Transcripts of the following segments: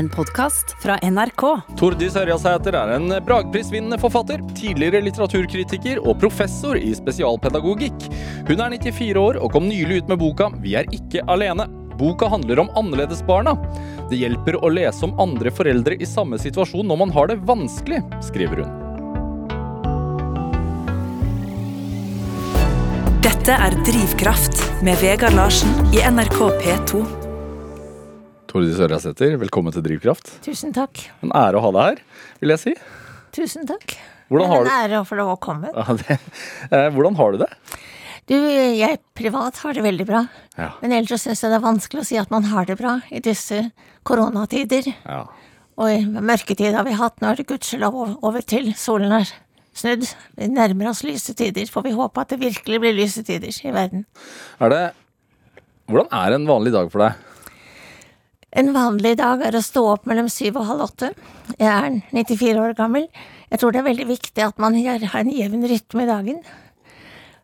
en podkast fra NRK. Tordis Ørjasæter er en bragprisvinnende forfatter, tidligere litteraturkritiker og professor i spesialpedagogikk. Hun er 94 år og kom nylig ut med boka 'Vi er ikke alene'. Boka handler om annerledesbarna. Det hjelper å lese om andre foreldre i samme situasjon når man har det vanskelig, skriver hun. Dette er Drivkraft med Vegard Larsen i NRK P2. Tordis Ørjasæter, velkommen til Drivkraft. Tusen takk. En ære å ha deg her, vil jeg si. Tusen takk. Hvordan har en ære å få lov å komme. Ja, det, eh, Hvordan har du det? Du, jeg privat har det veldig bra. Ja. Men ellers syns jeg det er vanskelig å si at man har det bra i disse koronatider. Ja. Og i mørketid har vi hatt, nå er det gudskjelov over til solen er snudd. Vi nærmer oss lyse tider, får vi håpe at det virkelig blir lyse tider i verden. Er det Hvordan er en vanlig dag for deg? En vanlig dag er å stå opp mellom syv og halv åtte. Jeg er 94 år gammel. Jeg tror det er veldig viktig at man har en jevn rytme i dagen.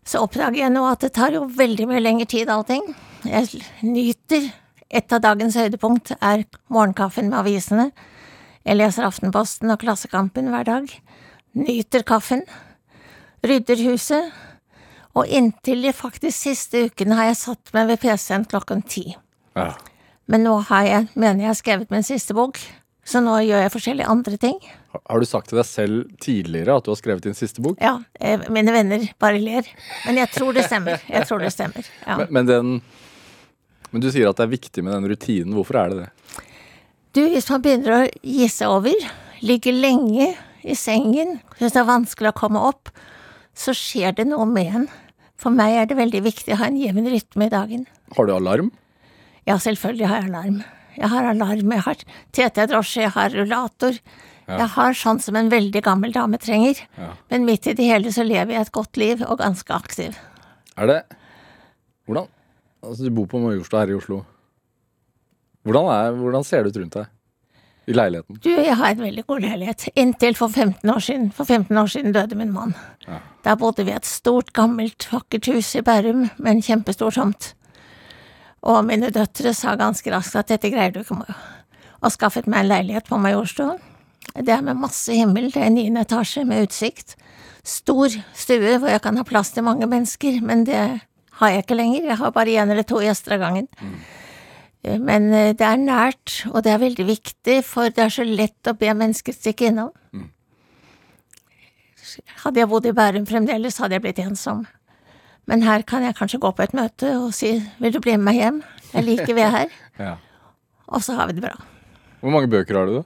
Så oppdager jeg nå at det tar jo veldig mye lengre tid, allting. Jeg nyter Et av dagens høydepunkt er morgenkaffen med avisene. Jeg leser Aftenposten og Klassekampen hver dag. Nyter kaffen. Rydder huset. Og inntil de faktisk siste ukene har jeg satt meg ved PC-en klokken ti. Ja. Men nå har jeg, mener jeg har skrevet min siste bok, så nå gjør jeg forskjellige andre ting. Har du sagt til deg selv tidligere at du har skrevet din siste bok? Ja, eh, mine venner bare ler. Men jeg tror det stemmer. Jeg tror det stemmer. Ja. Men, men, den, men du sier at det er viktig med den rutinen. Hvorfor er det det? Du, hvis man begynner å gi seg over, ligger lenge i sengen, syns det er vanskelig å komme opp, så skjer det noe med en. For meg er det veldig viktig å ha en jevn rytme i dagen. Har du alarm? Ja, selvfølgelig har jeg alarm. Jeg har alarm, jeg har TT-drosje, jeg har rullator. Jeg har sånn som en veldig gammel dame trenger. Ja. Men midt i det hele så lever jeg et godt liv og ganske aktiv. Er det Hvordan Altså, du bor på Majorstua her i Oslo. Hvordan, er, hvordan ser det ut rundt deg? I leiligheten? Du, jeg har en veldig god leilighet. Inntil for 15 år siden. For 15 år siden døde min mann. Ja. Der bodde vi i et stort, gammelt, vakkert hus i Bærum med en kjempestor tomt. Og mine døtre sa ganske raskt at dette greier du ikke, Maja. Og skaffet meg en leilighet på Majorstuen. Det er med masse himmel, det er niende etasje med utsikt. Stor stue hvor jeg kan ha plass til mange mennesker, men det har jeg ikke lenger. Jeg har bare én eller to gjester av gangen. Mm. Men eh, det er nært, og det er veldig viktig, for det er så lett å be mennesker stikke innom. Hadde jeg bodd i Bærum fremdeles, hadde jeg blitt ensom. Men her kan jeg kanskje gå på et møte og si 'vil du bli med meg hjem', jeg liker vi er her, Ja. og så har vi det bra. Hvor mange bøker har du, da?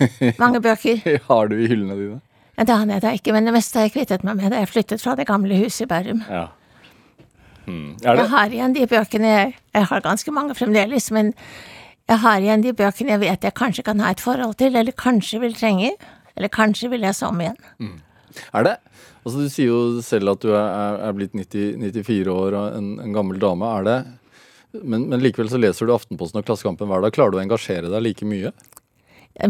Mange bøker. Har du i hyllene dine? Ja, Det har jeg da ikke, men det meste har jeg kvittet meg med da jeg flyttet fra det gamle huset i Bærum. Ja. Hmm. Jeg har igjen de bøkene jeg, jeg har ganske mange fremdeles, men jeg har igjen de bøkene jeg vet jeg kanskje kan ha et forhold til, eller kanskje vil trenge, eller kanskje vil lese om igjen. Er det Altså, du sier jo selv at du er, er blitt 90, 94 år og en, en gammel dame. Er det men, men likevel så leser du Aftenposten og Klassekampen hver dag. Klarer du å engasjere deg like mye?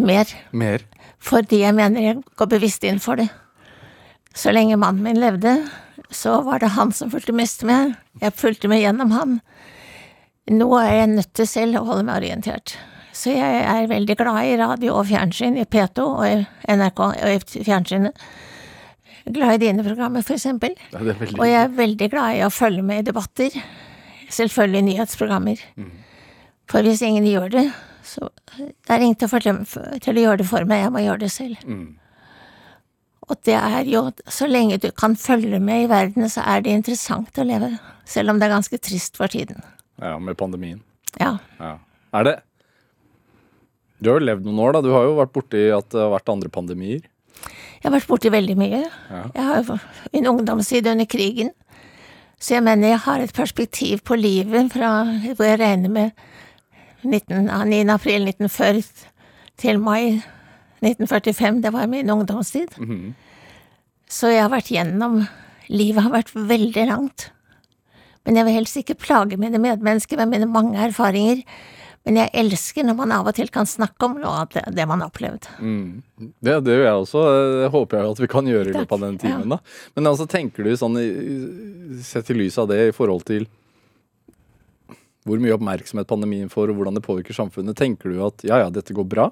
Mer. Mer? Fordi jeg mener jeg går bevisst inn for det. Så lenge mannen min levde, så var det han som fulgte mest med. Jeg fulgte med gjennom han. Nå er jeg nødt til selv å holde meg orientert. Så jeg er veldig glad i radio og fjernsyn, i P2 og i NRK og i fjernsynet. Glad i dine programmer, for eksempel. Ja, Og jeg er veldig glad i å følge med i debatter. Selvfølgelig nyhetsprogrammer. For hvis ingen gjør det, så det er ingen til å, fortelle, til å gjøre det for meg, jeg må gjøre det selv. Og det er jo, så lenge du kan følge med i verden, så er det interessant å leve. Selv om det er ganske trist for tiden. Ja, med pandemien. Ja. Ja. Er det Du har jo levd noen år, da. Du har jo vært borti at det har vært andre pandemier. Jeg har vært borti veldig mye. Ja. Jeg har min ungdomstid under krigen. Så jeg mener jeg har et perspektiv på livet fra hvor jeg regner med 19, 9. april 1940 til mai 1945. Det var min ungdomstid. Så jeg har vært gjennom Livet har vært veldig langt. Men jeg vil helst ikke plage mine medmennesker med mine mange erfaringer. Men jeg elsker når man av og til kan snakke om noe av det, det man har opplevd. Det, det gjør jeg også. Det håper jeg at vi kan gjøre i løpet av den timen. Ja. da. Men altså, tenker du sånn, sett i lys av det, i forhold til hvor mye oppmerksomhet pandemien får, og hvordan det påvirker samfunnet, tenker du at ja, ja, dette går bra?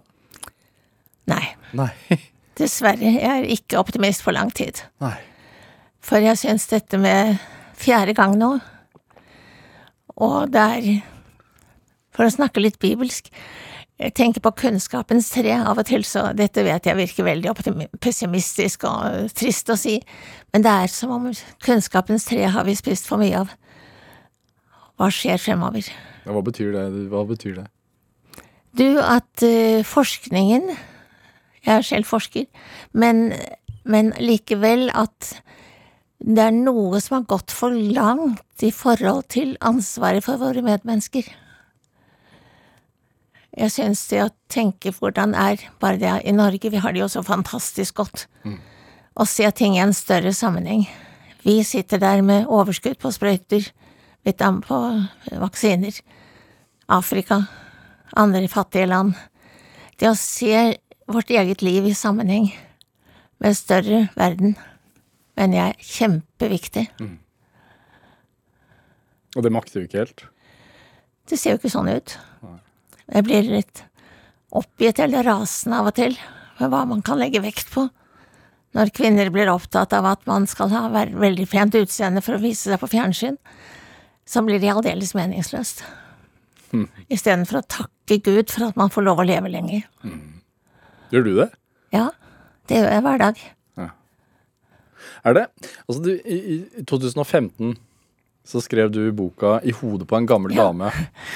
Nei. Nei. Dessverre. Jeg er ikke optimist for lang tid. Nei. For jeg syns dette med fjerde gang nå, og det er For å snakke litt bibelsk, jeg tenker på kunnskapens tre av og til, så dette vet jeg virker veldig pessimistisk og trist å si, men det er som om kunnskapens tre har vi spist for mye av. Hva skjer fremover? Ja, hva betyr det? Hva betyr det? Du, at uh, forskningen Jeg er selv forsker, men, men likevel at det er noe som har gått for langt i forhold til ansvaret for våre medmennesker. Jeg synes det å tenke hvordan er bare det i Norge, vi har det jo så fantastisk godt, mm. å se ting i en større sammenheng. Vi sitter der med overskudd på sprøyter, på vaksiner, Afrika, andre fattige land. Det å se vårt eget liv i sammenheng med en større verden, mener jeg er kjempeviktig. Mm. Og det makter jo ikke helt? Det ser jo ikke sånn ut. Jeg blir litt oppgitt eller rasende av og til med hva man kan legge vekt på. Når kvinner blir opptatt av at man skal ha veldig pent utseende for å vise seg på fjernsyn, så blir det aldeles meningsløst. Mm. Istedenfor å takke Gud for at man får lov å leve lenger. Mm. Gjør du det? Ja, det gjør jeg hver dag. Ja. Er det Altså, du, i 2015 så skrev du boka 'I hodet på en gammel ja. dame'.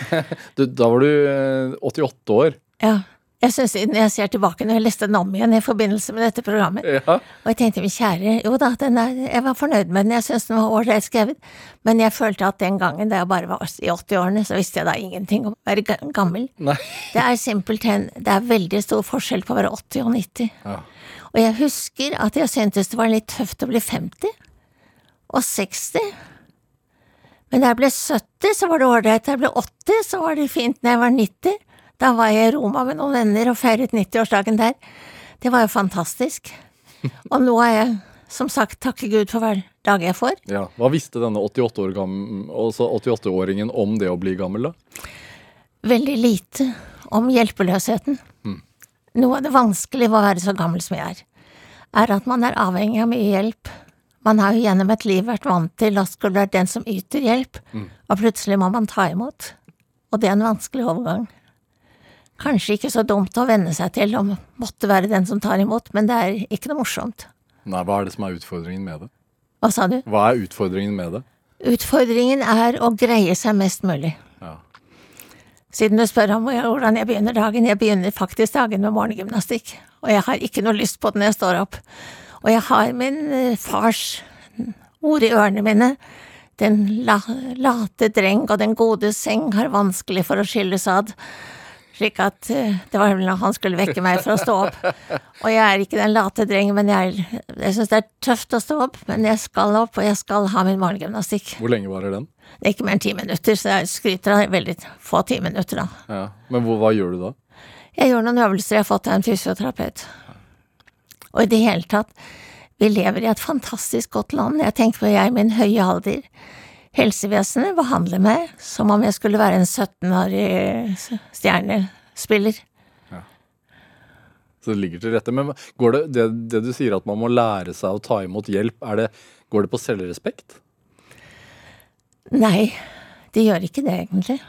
du, da var du 88 eh, år. Ja. Jeg synes, Når jeg ser tilbake, når jeg leste den om igjen i forbindelse med dette programmet, ja. og jeg tenkte min kjære, jo da, er, jeg var fornøyd med den, jeg syntes den var ålreit skrevet, men jeg følte at den gangen, da jeg bare var i 80-årene, så visste jeg da ingenting om å være gammel. Nei. Det er simpelthen, det er veldig stor forskjell på å være 80 og 90. Ja. Og jeg husker at jeg syntes det var litt tøft å bli 50 og 60. Men da jeg ble 70, så var det ålreit. Da jeg ble 80, så var det fint når jeg var 90. Da var jeg i Roma med noen venner og feiret 90-årsdagen der. Det var jo fantastisk. Og nå er jeg, som sagt, takke Gud for hver dag jeg får. Ja, Hva visste denne 88-åringen 88 om det å bli gammel, da? Veldig lite om hjelpeløsheten. Mm. Noe av det vanskelige ved å være så gammel som jeg er, er at man er avhengig av mye hjelp man har jo gjennom et liv vært vant til å skulle være den som yter hjelp, mm. og plutselig må man ta imot. Og det er en vanskelig overgang. Kanskje ikke så dumt å venne seg til å måtte være den som tar imot, men det er ikke noe morsomt. Nei, hva er det som er utfordringen med det? Hva sa du? Hva er utfordringen med det? Utfordringen er å greie seg mest mulig. Ja. Siden du spør om hvordan jeg begynner dagen, jeg begynner faktisk dagen med morgengymnastikk, og jeg har ikke noe lyst på det når jeg står opp. Og jeg har min eh, fars ord i ørene mine. Den la, late dreng og den gode seng har vanskelig for å skilles ad. Slik at uh, det var vel når han skulle vekke meg for å stå opp. Og jeg er ikke den late dreng, men jeg, jeg syns det er tøft å stå opp. Men jeg skal opp, og jeg skal ha min morgengymnastikk. Hvor lenge varer den? Det er ikke mer enn ti minutter, så jeg skryter av veldig få ti minutter, da. Ja. Men hva, hva gjør du da? Jeg gjør noen øvelser jeg har fått av en fysioterapeut. Og i det hele tatt, vi lever i et fantastisk godt land. Jeg tenker på jeg i min høye alder. Helsevesenet behandler meg som om jeg skulle være en 17-årig stjernespiller. Ja. Så det ligger til rette. Men går det, det, det, du sier at man må lære seg å ta imot hjelp, det, går det på selvrespekt? Nei, det gjør ikke det, egentlig.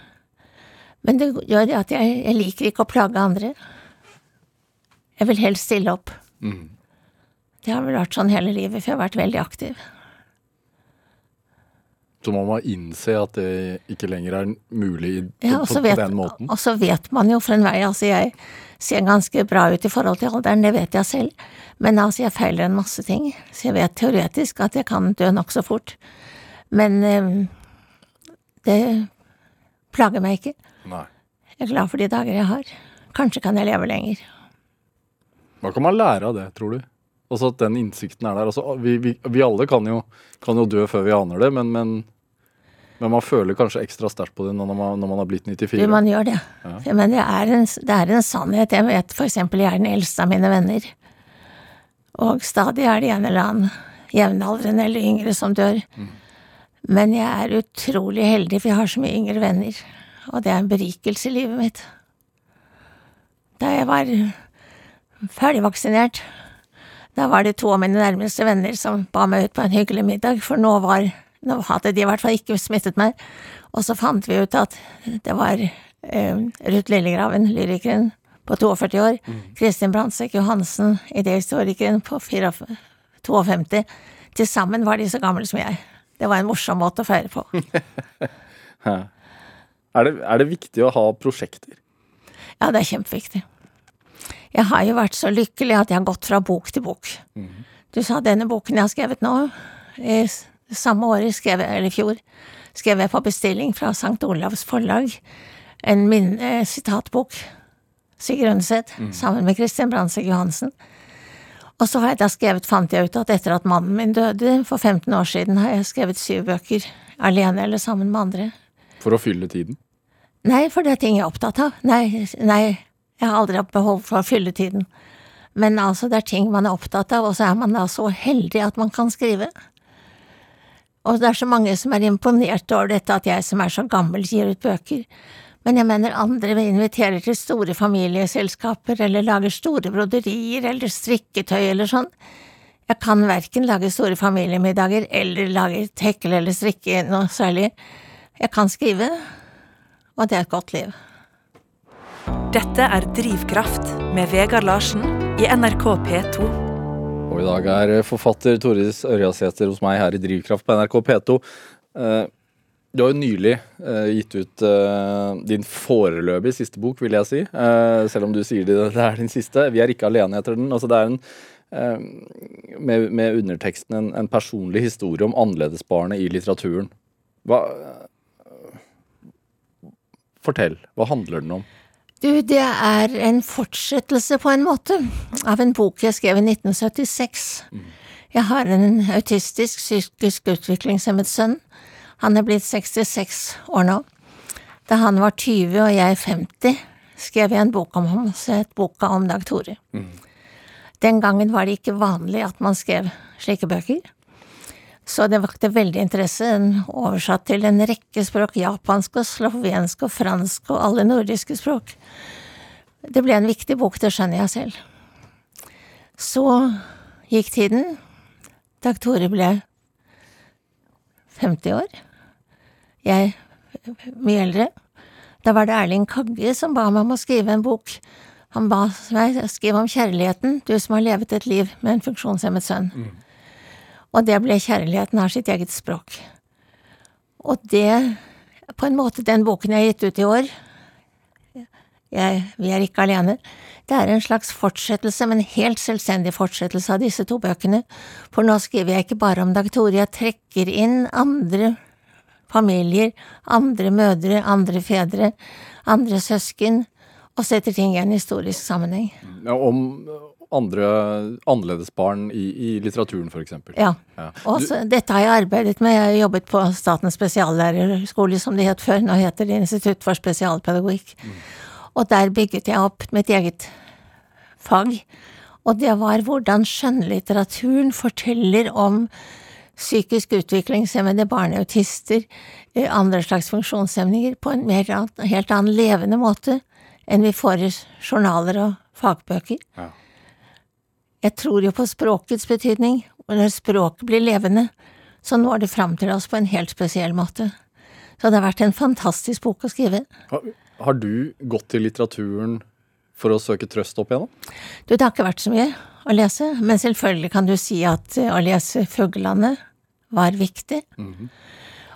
Men det gjør det at jeg, jeg liker ikke å plage andre. Jeg vil helst stille opp. Mm. Det har vel vært sånn hele livet, for jeg har vært veldig aktiv. Så man må innse at det ikke lenger er mulig på, ja, på, vet, den måten? Og så vet man jo for en vei, altså jeg ser ganske bra ut i forhold til alderen, det vet jeg selv, men altså jeg feiler en masse ting, så jeg vet teoretisk at jeg kan dø nokså fort. Men øh, det plager meg ikke. Nei. Jeg er glad for de dager jeg har. Kanskje kan jeg leve lenger. Hva kan man lære av det, tror du? Altså at den innsikten er der. Altså, vi, vi, vi, alle kan jo, kan jo, dø før vi aner det, men, men, men man føler kanskje ekstra sterkt på det når man, når man har blitt 94. Du, man gjør det. Ja. Men det er, en, det er, en, sannhet. Jeg vet eksempel jeg er den eldste av mine venner. Og stadig er det en eller annen jevnaldrende eller yngre som dør. Mm. Men jeg er utrolig heldig, for jeg har så mye yngre venner, og det er en berikelse i livet mitt. Da jeg var ferdigvaksinert, da var det to av mine nærmeste venner som ba meg ut på en hyggelig middag, for nå var nå hadde de i hvert fall ikke smittet meg. Og så fant vi ut at det var eh, Ruth Lillegraven, lyrikeren på 42 år, Kristin Brandtzæg Johansen, idéhistorikeren på 54 52. Til sammen var de så gamle som jeg. Det var en morsom måte å feire på. Er det, er det viktig å ha prosjekter? Ja, det er kjempeviktig. Jeg har jo vært så lykkelig at jeg har gått fra bok til bok. Du sa denne boken jeg har skrevet nå, i samme året, skrev, eller i fjor, skrev jeg på bestilling fra St. Olavs forlag en min, eh, sitatbok, Sigrid Undset, sammen med Kristin Brandtzæg Johansen. Og så har jeg da skrevet, fant jeg ut at etter at mannen min døde for 15 år siden, har jeg skrevet syv bøker, alene eller sammen med andre. For å fylle tiden? Nei, for det er ting jeg er opptatt av. Nei, nei, jeg har aldri hatt behov for å fylle tiden. Men altså, det er ting man er opptatt av, og så er man da så heldig at man kan skrive. Og det er så mange som er imponert over dette at jeg som er så gammel, gir ut bøker. Men jeg mener andre inviterer til store familieselskaper, eller lager store broderier, eller strikketøy, eller sånn. Jeg kan verken lage store familiemiddager, eller lage hekle eller strikke noe særlig. Jeg kan skrive, og det er et godt liv. Dette er Drivkraft med Vegard Larsen i NRK P2. Og i dag er forfatter Toris Ørjasæter hos meg her i Drivkraft på NRK P2. Eh, Du har jo nylig eh, gitt ut eh, din foreløpig siste bok, vil jeg si. Eh, selv om du sier det, det er din siste. Vi er ikke alene etter den. Altså, det er en eh, med, med underteksten en, en personlig historie om annerledesbarnet i litteraturen. Hva Fortell. Hva handler den om? Du, det er en fortsettelse på en måte av en bok jeg skrev i 1976. Jeg har en autistisk, psykisk utviklingshemmet sønn. Han er blitt 66 år nå. Da han var 20 og jeg 50, skrev jeg en bok om ham, så het boka om Dag Tore. Den gangen var det ikke vanlig at man skrev slike bøker. Så det vakte veldig interesse, oversatt til en rekke språk, japansk og slovensk og fransk og alle nordiske språk. Det ble en viktig bok, det skjønner jeg selv. Så gikk tiden. Dag Tore ble 50 år. Jeg mye eldre. Da var det Erling Kagge som ba meg om å skrive en bok. Han ba meg skrive om kjærligheten, du som har levet et liv med en funksjonshemmet sønn. Og det ble Kjærligheten har sitt eget språk. Og det, på en måte, den boken jeg har gitt ut i år, jeg, Vi er ikke alene, det er en slags fortsettelse, men helt selvstendig fortsettelse av disse to bøkene, for nå skriver jeg ikke bare om Dag Tore, jeg trekker inn andre familier, andre mødre, andre fedre, andre søsken, og setter ting i en historisk sammenheng. Ja, om andre annerledesbarn i, i litteraturen, f.eks. Ja. Ja. Og dette har jeg arbeidet med. Jeg har jobbet på Statens spesiallærerskole, som det het før. Nå heter det Institutt for spesialpedagogikk. Og der bygget jeg opp mitt eget fag. Og det var hvordan skjønnlitteraturen forteller om psykisk utviklingshemmede barneautister, autister, andre slags funksjonshemninger, på en mer, helt annen levende måte enn vi får i journaler og fagbøker. Ja. Jeg tror jo på språkets betydning, og når språket blir levende, så når det fram til oss på en helt spesiell måte. Så det har vært en fantastisk bok å skrive. Har, har du gått til litteraturen for å søke trøst opp igjennom? Du, det har ikke vært så mye å lese, men selvfølgelig kan du si at eh, å lese Fuglene var viktig.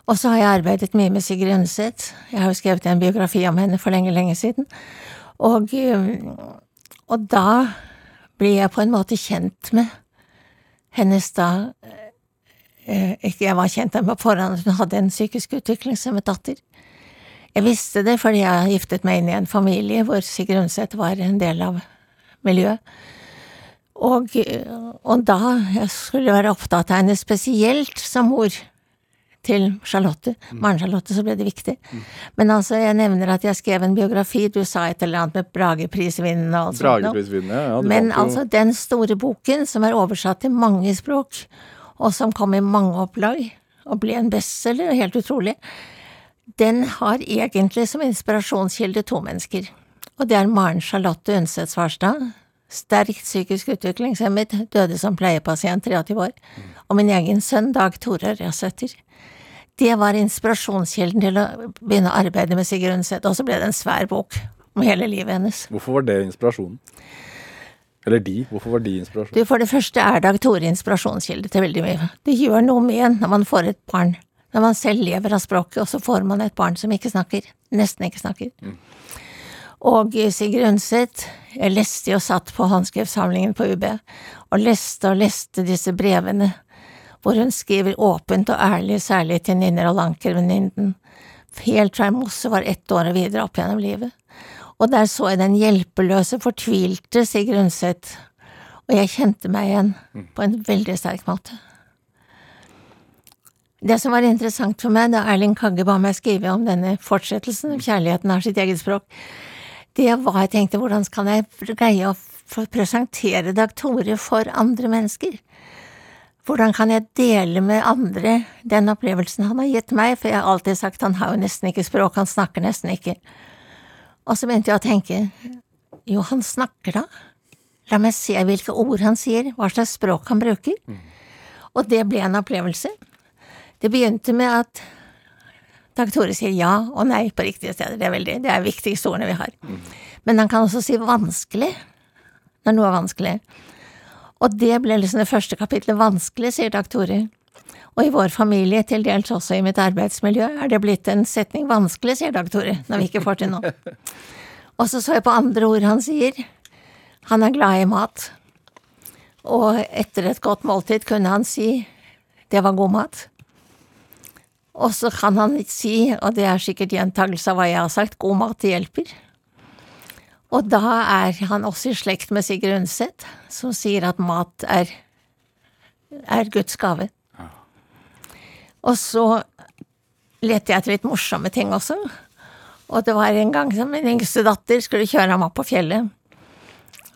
Og så har jeg arbeidet mye med Sigrid Undset. Jeg har jo skrevet en biografi om henne for lenge, lenge siden. Og, eh, og da blir jeg på en måte kjent med hennes da eh, Ikke jeg var kjent med på forhånd, hun hadde en psykisk utviklingshemmet datter. Jeg visste det fordi jeg giftet meg inn i en familie hvor Sigrid Undset var en del av miljøet. Og, og da jeg skulle være opptatt av henne spesielt som mor til Charlotte, Maren Charlotte, så ble det viktig. Men altså, jeg nevner at jeg skrev en biografi, du sa et eller annet med Brageprisvinnende og alt sånt. noe. Ja. Men altså, den store boken, som er oversatt til mange språk, og som kom i mange opplag, og ble en bestselger, helt utrolig, den har egentlig som inspirasjonskilde to mennesker. Og det er Maren Charlotte Undset Svarstad, sterkt psykisk utviklingshemmet, døde som pleiepasient 23 år, og min egen sønn Dag Tore Røsæter. Det var inspirasjonskilden til å begynne å arbeide med Sigrid Undset, og så ble det en svær bok om hele livet hennes. Hvorfor var det inspirasjonen? Eller de, hvorfor var de inspirasjon? Du, For det første er Dag Tore inspirasjonskilde til veldig mye. Det gjør noe med en når man får et barn. Når man selv lever av språket, og så får man et barn som ikke snakker. Nesten ikke snakker. Mm. Og Sigrid Undset, jeg leste jo satt på håndskriftsamlingen på UB, og leste og leste disse brevene, hvor hun skriver åpent og ærlig, særlig til Ninner og Lanker-venninnen, helt fra Mosse var ett år og videre opp gjennom livet. Og der så jeg den hjelpeløse, fortvilte Sigrid Undset, og jeg kjente meg igjen på en veldig sterk måte. Det som var interessant for meg da Erling Kagge ba meg skrive om denne fortsettelsen, Kjærligheten har sitt eget språk, det var jeg tenkte hvordan kan jeg greie å presentere Dag Tore for andre mennesker? Hvordan kan jeg dele med andre den opplevelsen han har gitt meg, for jeg har alltid sagt han har jo nesten ikke språk, han snakker nesten ikke. Og så begynte jeg å tenke, jo, han snakker da, la meg se hvilke ord han sier, hva slags språk han bruker. Mm. Og det ble en opplevelse. Det begynte med at Dag Tore sier ja og nei på riktige steder. Det er veldig, det er viktigste ordene vi har. Mm. Men han kan også si vanskelig når noe er vanskelig. Og det ble liksom det første kapitlet vanskelig, sier Dag Tore. Og i vår familie, til dels også i mitt arbeidsmiljø, er det blitt en setning vanskelig, sier Dag Tore, når vi ikke får til noe. Og så så jeg på andre ord han sier. Han er glad i mat. Og etter et godt måltid kunne han si det var god mat. Og så kan han si, og det er sikkert gjentagelse av hva jeg har sagt, god mat hjelper. Og da er han også i slekt med Sigrid Undset, som sier at mat er, er Guds gave. Ja. Og så lette jeg etter litt morsomme ting også. Og det var en gang som min yngste datter skulle kjøre ham opp på fjellet.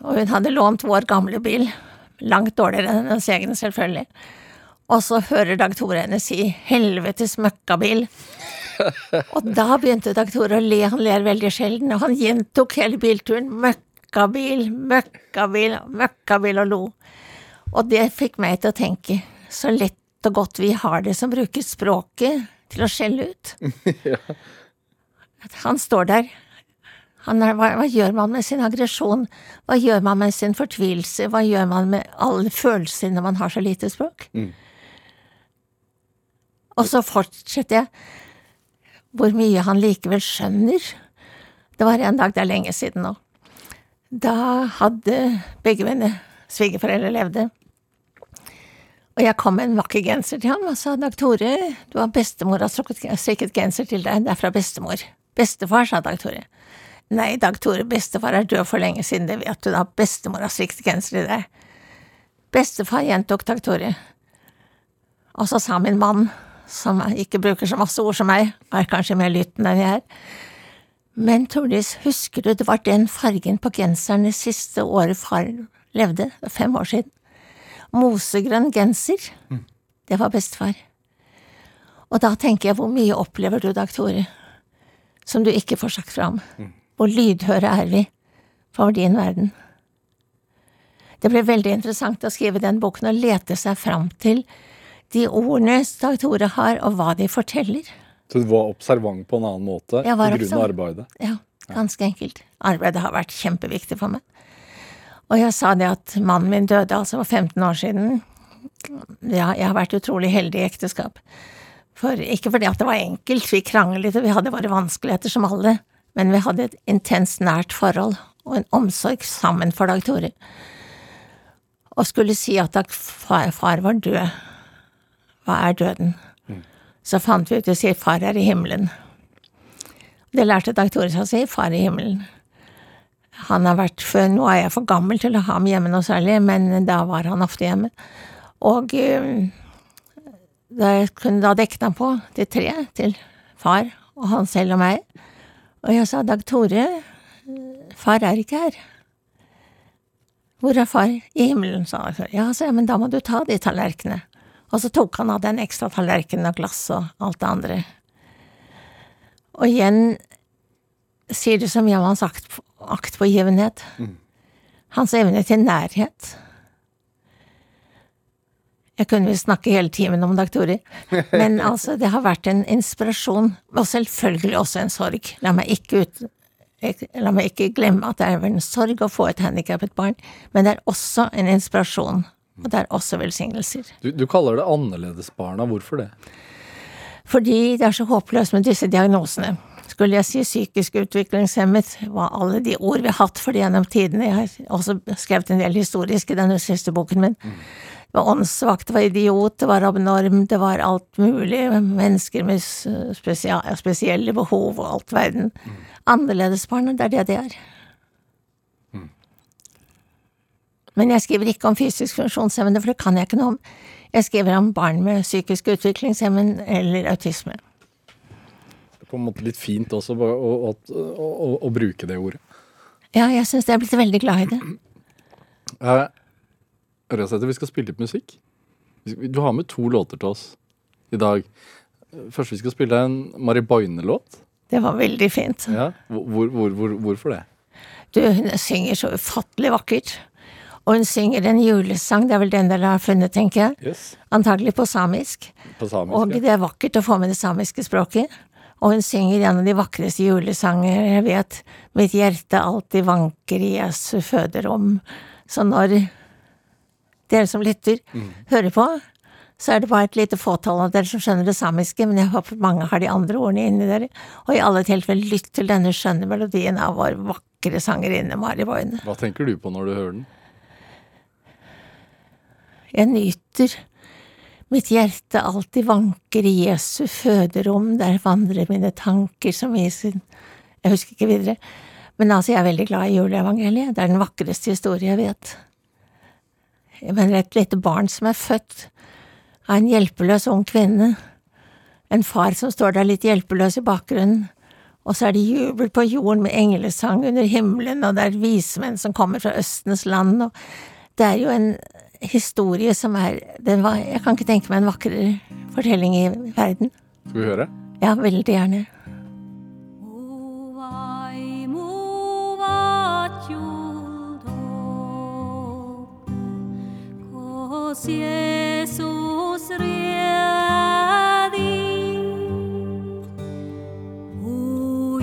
Og hun hadde lånt vår gamle bil. Langt dårligere enn hennes egen, selvfølgelig. Og så hører Dag Tore henne si 'helvetes møkkabil'. og da begynte Dag Tore å le, han ler veldig sjelden, og han gjentok hele bilturen 'møkkabil, møkkabil, møkkabil' og lo. Og det fikk meg til å tenke, så lett og godt vi har det som bruker språket til å skjelle ut. ja. Han står der. Han er, hva, hva, gjør man med sin aggresjon? Hva gjør man med sin fortvilelse? Hva gjør man med alle følelser når man har så lite språk? Mm. Og så fortsetter jeg hvor mye han likevel skjønner. Det var en dag, det er lenge siden nå. Da hadde begge mine svigerforeldre levde. Og jeg kom med en vakker genser til ham og sa Dag Tore, du har bestemor har strikket genser til deg, det er fra bestemor. Bestefar, sa Dag Tore. Nei, Dag Tore, bestefar er død for lenge siden, det vet du da, bestemor har strikket genser til deg. Bestefar, gjentok Dag Tore. Og så sa min mann, som ikke bruker så masse ord som meg, er kanskje mer lyttende enn jeg er. Men Tordis, husker du det var den fargen på genseren det siste året far levde, fem år siden? Mosegrønn genser. Mm. Det var bestefar. Og da tenker jeg, hvor mye opplever du, Dag Tore, som du ikke får sagt fram? Mm. Hvor lydhøre er vi for din verden? Det ble veldig interessant å skrive den boken og lete seg fram til de ordene Dag Tore har, og hva de forteller. Så du var observant på en annen måte pga. arbeidet? Ja, ganske enkelt. Arbeidet har vært kjempeviktig for meg. Og jeg sa det at mannen min døde altså for 15 år siden. Ja, jeg har vært utrolig heldig i ekteskap. For ikke fordi at det var enkelt, vi kranglet og vi hadde våre vanskeligheter som alle, men vi hadde et intenst nært forhold og en omsorg sammen for Dag Tore. Og skulle si at far var død, hva er døden? Mm. Så fant vi ut å si far er i himmelen. Det lærte Dag Tore seg å si, far i himmelen. Han har vært for, Nå er jeg for gammel til å ha ham hjemme noe særlig, men da var han ofte hjemme. Og uh, da da dekket han på til tre, til far og han selv og meg. Og jeg sa, Dag Tore, far er ikke her. Hvor er far? I himmelen, sa han. Ja, sa jeg, men da må du ta de tallerkenene. Og så tok han av den ekstra tallerkenen og glass og alt det andre. Og igjen sier det mye om hans akt, aktpågivenhet. Hans evne til nærhet. Jeg kunne vel snakke hele timen om Dag Tori, men altså, det har vært en inspirasjon, og selvfølgelig også en sorg. La meg ikke, ut, jeg, la meg ikke glemme at det er en sorg å få et handikappet barn, men det er også en inspirasjon, og det er også velsignelser. Du, du kaller det annerledesbarna. Hvorfor det? Fordi det er så håpløst med disse diagnosene. Skulle jeg si psykisk utviklingshemmet, var alle de ord vi har hatt for det gjennom tidene. Jeg har også skrevet en del historisk i denne siste boken min. Det var åndssvakt, det var idiot, det var abnorm, det var alt mulig. Mennesker med spesielle behov og alt verden. Annerledesbarn, det er det det er. Men jeg skriver ikke om fysisk funksjonshemmede, for det kan jeg ikke noe om. Jeg skriver om barn med psykisk utviklingshemmen eller autisme. Det er på en måte litt fint også å, å, å, å bruke det ordet. Ja, jeg syns jeg er blitt veldig glad i det. Eh, Ørjasæter, vi skal spille litt musikk. Du har med to låter til oss i dag. Først vi skal spille en Mari Boine-låt. Det var veldig fint. Ja. Hvor, hvor, hvor, hvorfor det? Du, hun synger så ufattelig vakkert. Og hun synger en julesang, det er vel den dere har funnet, tenker jeg. Yes. Antagelig på samisk. På samisk. Og det er vakkert å få med det samiske språket. Og hun synger en av de vakreste julesanger jeg vet. Mitt hjerte alltid vanker i Jesu føderom. Så når dere som lytter, hører på, så er det bare et lite fåtall av dere som skjønner det samiske, men jeg håper mange har de andre ordene inni dere. Og i alle tilfeller, lytt til denne skjønne melodien av vår vakre sangerinne Mari Boine. Hva tenker du på når du hører den? Jeg nyter. Mitt hjerte alltid vanker i Jesu føderom, der vandrer mine tanker som i sin Jeg husker ikke videre. Men altså, jeg er veldig glad i juleevangeliet. Det er den vakreste historie jeg vet. Jeg mener et lite barn som er født av en hjelpeløs ung kvinne. En far som står der litt hjelpeløs i bakgrunnen. Og så er det jubel på jorden med englesang under himmelen, og det er vismenn som kommer fra Østens land, og det er jo en historie som er den var, Jeg kan ikke tenke meg en vakrere fortelling i verden. Skal vi høre? Ja, veldig gjerne. Jesus redi O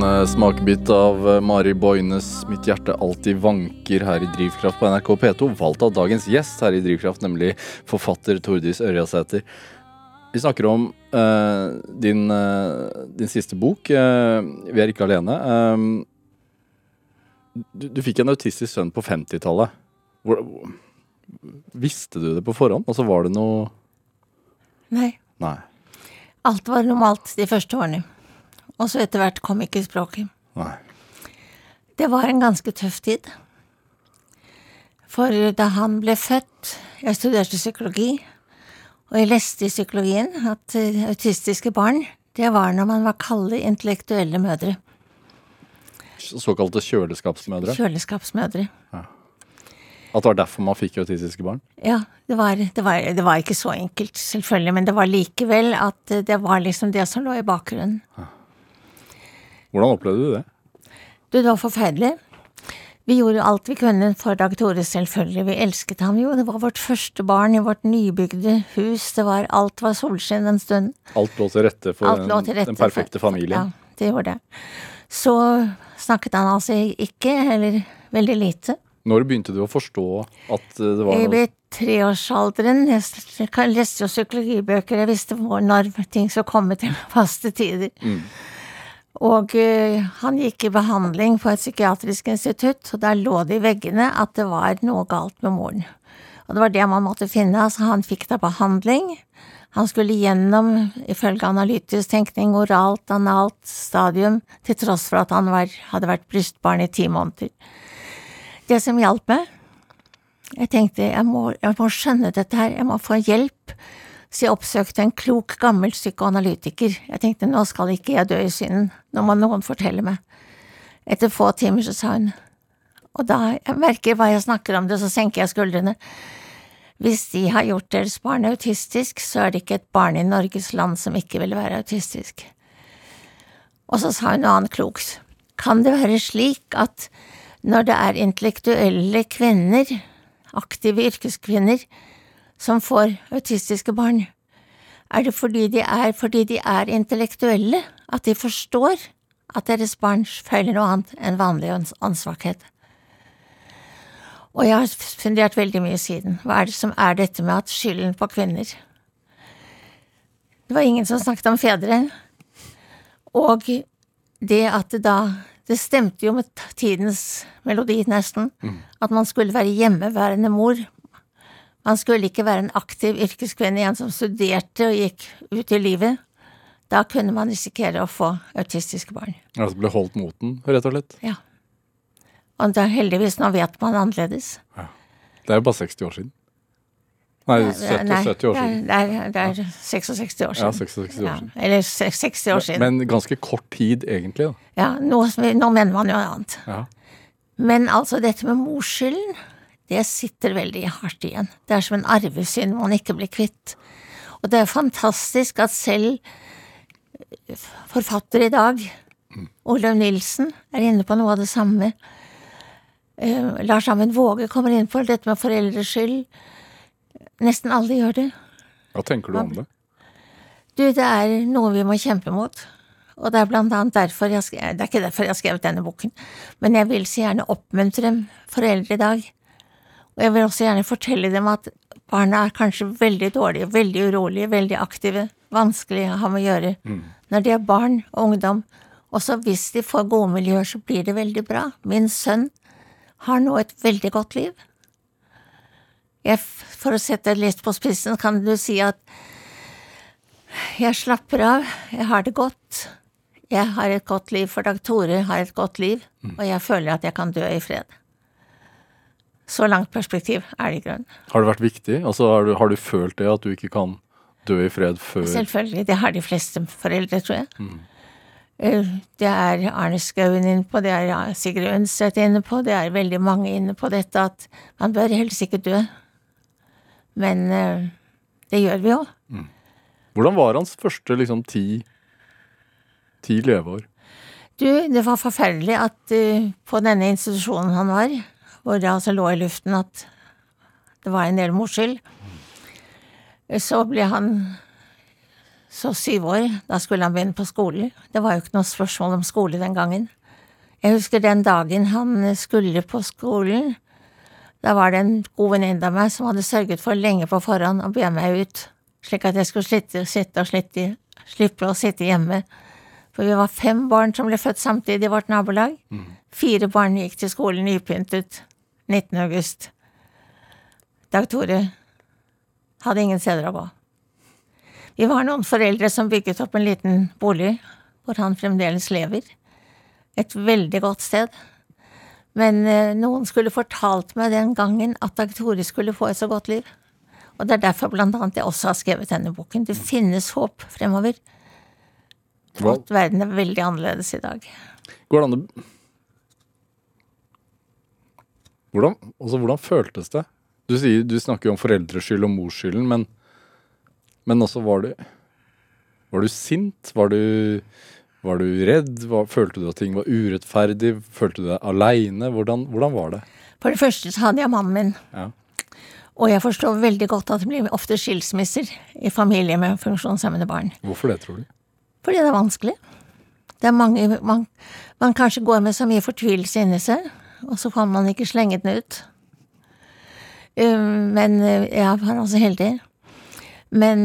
Fikk eh, smakebit av eh, Mari Boines 'Mitt hjerte alltid vanker' her i Drivkraft på NRK P2, valgt av dagens gjest her i Drivkraft, nemlig forfatter Tordis Ørjasæter. Vi snakker om uh, din, uh, din siste bok, uh, 'Vi er ikke alene'. Du, du fikk en autistisk sønn på 50-tallet. Hvor- hvor- Visste du det på forhånd? Altså var det noe Nei. Nei. Alt var normalt de første årene. Og så etter hvert kom ikke språket. Nei. Det var en ganske tøff tid. For da han ble født Jeg studerte psykologi, og jeg leste i psykologien at eh, autistiske barn, det var når man var kalde intellektuelle mødre. Såkalte kjøleskapsmødre. Kjøleskapsmødre. Ja. At det var derfor man fikk autistiske barn? Ja, det var, det, var, det var ikke så enkelt, selvfølgelig, men det var likevel at eh, det var liksom det som lå i bakgrunnen. Hvordan opplevde du det? Du, det var forferdelig. Vi gjorde alt vi kunne for Dag Tore, selvfølgelig. Vi elsket ham jo. Det var vårt første barn i vårt nybygde hus. Det var, alt var solskinn en stund. Alt lå til rette for til rette den perfekte for- familien. Ja, det gjorde det. Så snakket han altså ikke, eller veldig lite. Når begynte du å forstå at det var noe ble treårsalderen. Jeg leste jo psykologibøker. Jeg visste når ting skulle komme til faste tider. Og eh, han gikk i behandling på et psykiatrisk institutt, og der lå det i veggene at det var noe galt med moren. Og det var det man måtte finne. Altså, han fikk da behandling. Han skulle gjennom, ifølge analytisk tenkning, oralt, analt stadium, til tross for at han var, hadde vært brystbarn i ti måneder. Det som hjalp meg, jeg tenkte jeg må, jeg må skjønne dette her, jeg må få hjelp. Så jeg oppsøkte en klok, gammel psykoanalytiker. Jeg tenkte nå skal ikke jeg dø i synden, nå må noen fortelle meg. Etter få timer så sa hun, og da jeg merker hva jeg snakker om det, så senker jeg skuldrene. Hvis de har gjort deres barn autistisk, så er det ikke et barn i Norges land som ikke vil være autistisk. Og så sa hun noe annet klokt. Kan det være slik at når det er intellektuelle kvinner, aktive yrkeskvinner, som får autistiske barn, er det fordi de er, fordi de er intellektuelle, at de forstår at deres barn feiler noe annet enn vanlig ånds- åndssvakhet? Og jeg har fundert veldig mye siden. Hva er det som er dette med at skylden på kvinner? Det var ingen som snakket om fedre. Og det at det da Det stemte jo med tidens melodi, nesten. At man skulle være hjemmeværende mor. Man skulle ikke være en aktiv yrkeskvinne, en som studerte og gikk ut i livet. Da kunne man risikere å få autistiske barn. Altså ble holdt moten, rett og slett. Ja. Og da heldigvis, nå vet man annerledes. Det er jo bare 60 år siden. Nei, 70, Nei, 70 år siden. Det er, det er 66 år siden. Ja, 66 år Ja, siden. eller 60 år siden. Men ganske kort tid, egentlig. da. ja, nå, nå mener man jo annet. Ja. Men altså, dette med morsskylden, det sitter veldig hardt igjen. Det er som en arvesynd man ikke blir kvitt. Og det er fantastisk at selv forfatter i dag, Olav Nilsen, er inne på noe av det samme. Uh, Lars Amund Våge kommer inn på dette med foreldres skyld. Nesten alle gjør det. Hva tenker du om det? Du, det er noe vi må kjempe mot. Og det er blant annet derfor jeg skrev, Det er ikke derfor jeg har skrevet denne boken, men jeg vil så gjerne oppmuntre foreldre i dag. Og jeg vil også gjerne fortelle dem at barna er kanskje veldig dårlige, veldig urolige, veldig aktive, vanskelig å ha med å gjøre. Når de er barn og ungdom. Også hvis de får gode miljøer, så blir det veldig bra. Min sønn har nå et veldig godt liv. Jeg, for å sette det litt på spissen, kan du si at jeg slapper av, jeg har det godt. Jeg har et godt liv, for Dag Tore har et godt liv, og jeg føler at jeg kan dø i fred. Så langt perspektiv er det i grunnen. Har det vært viktig? Altså, har, du, har du følt det, at du ikke kan dø i fred før Selvfølgelig, det har de fleste foreldre, tror jeg. Mm. Det er Arne Skouen inne på, det er Sigrid Undset inne på, det er veldig mange inne på dette at man bør helst ikke dø. Men eh, det gjør vi jo. Hvordan var hans første liksom ti, ti leveår? Du, det var forferdelig at uh, på denne institusjonen han var, hvor det altså lå i luften at det var en del morskyld, så ble han så syv år. Da skulle han begynne på skolen. Det var jo ikke noe spørsmål om skole den gangen. Jeg husker den dagen han skulle på skolen. Da var det en god venninne av meg som hadde sørget for lenge på forhånd å be meg ut, slik at jeg skulle slitte, sitte og slitte, slippe å sitte hjemme. For vi var fem barn som ble født samtidig i vårt nabolag. Fire barn gikk til skolen nypyntet 19. august. Dag Tore hadde ingen steder å gå. Vi var noen foreldre som bygget opp en liten bolig hvor han fremdeles lever. Et veldig godt sted. Men eh, noen skulle fortalt meg den gangen at Dag Tore skulle få et så godt liv. Og det er derfor blant annet jeg også har skrevet denne boken. Det finnes håp fremover. Hva, At verden er veldig annerledes i dag. går det an å hvordan, altså, hvordan føltes det? Du, sier, du snakker jo om foreldreskyld og morsskylden, men, men også var du Var du sint? Var du, var du redd? Var, følte du at ting var urettferdig? Følte du deg aleine? Hvordan, hvordan var det? For det første så hadde jeg mannen min. Ja. Og jeg forstår veldig godt at det blir ofte skilsmisser i familier med funksjonshemmede barn. Hvorfor det, tror du? Fordi det er vanskelig. Det er mange man, man kanskje går med så mye fortvilelse inni seg, og så kan man ikke slenge den ut. Um, men uh, jeg var altså heldig. Men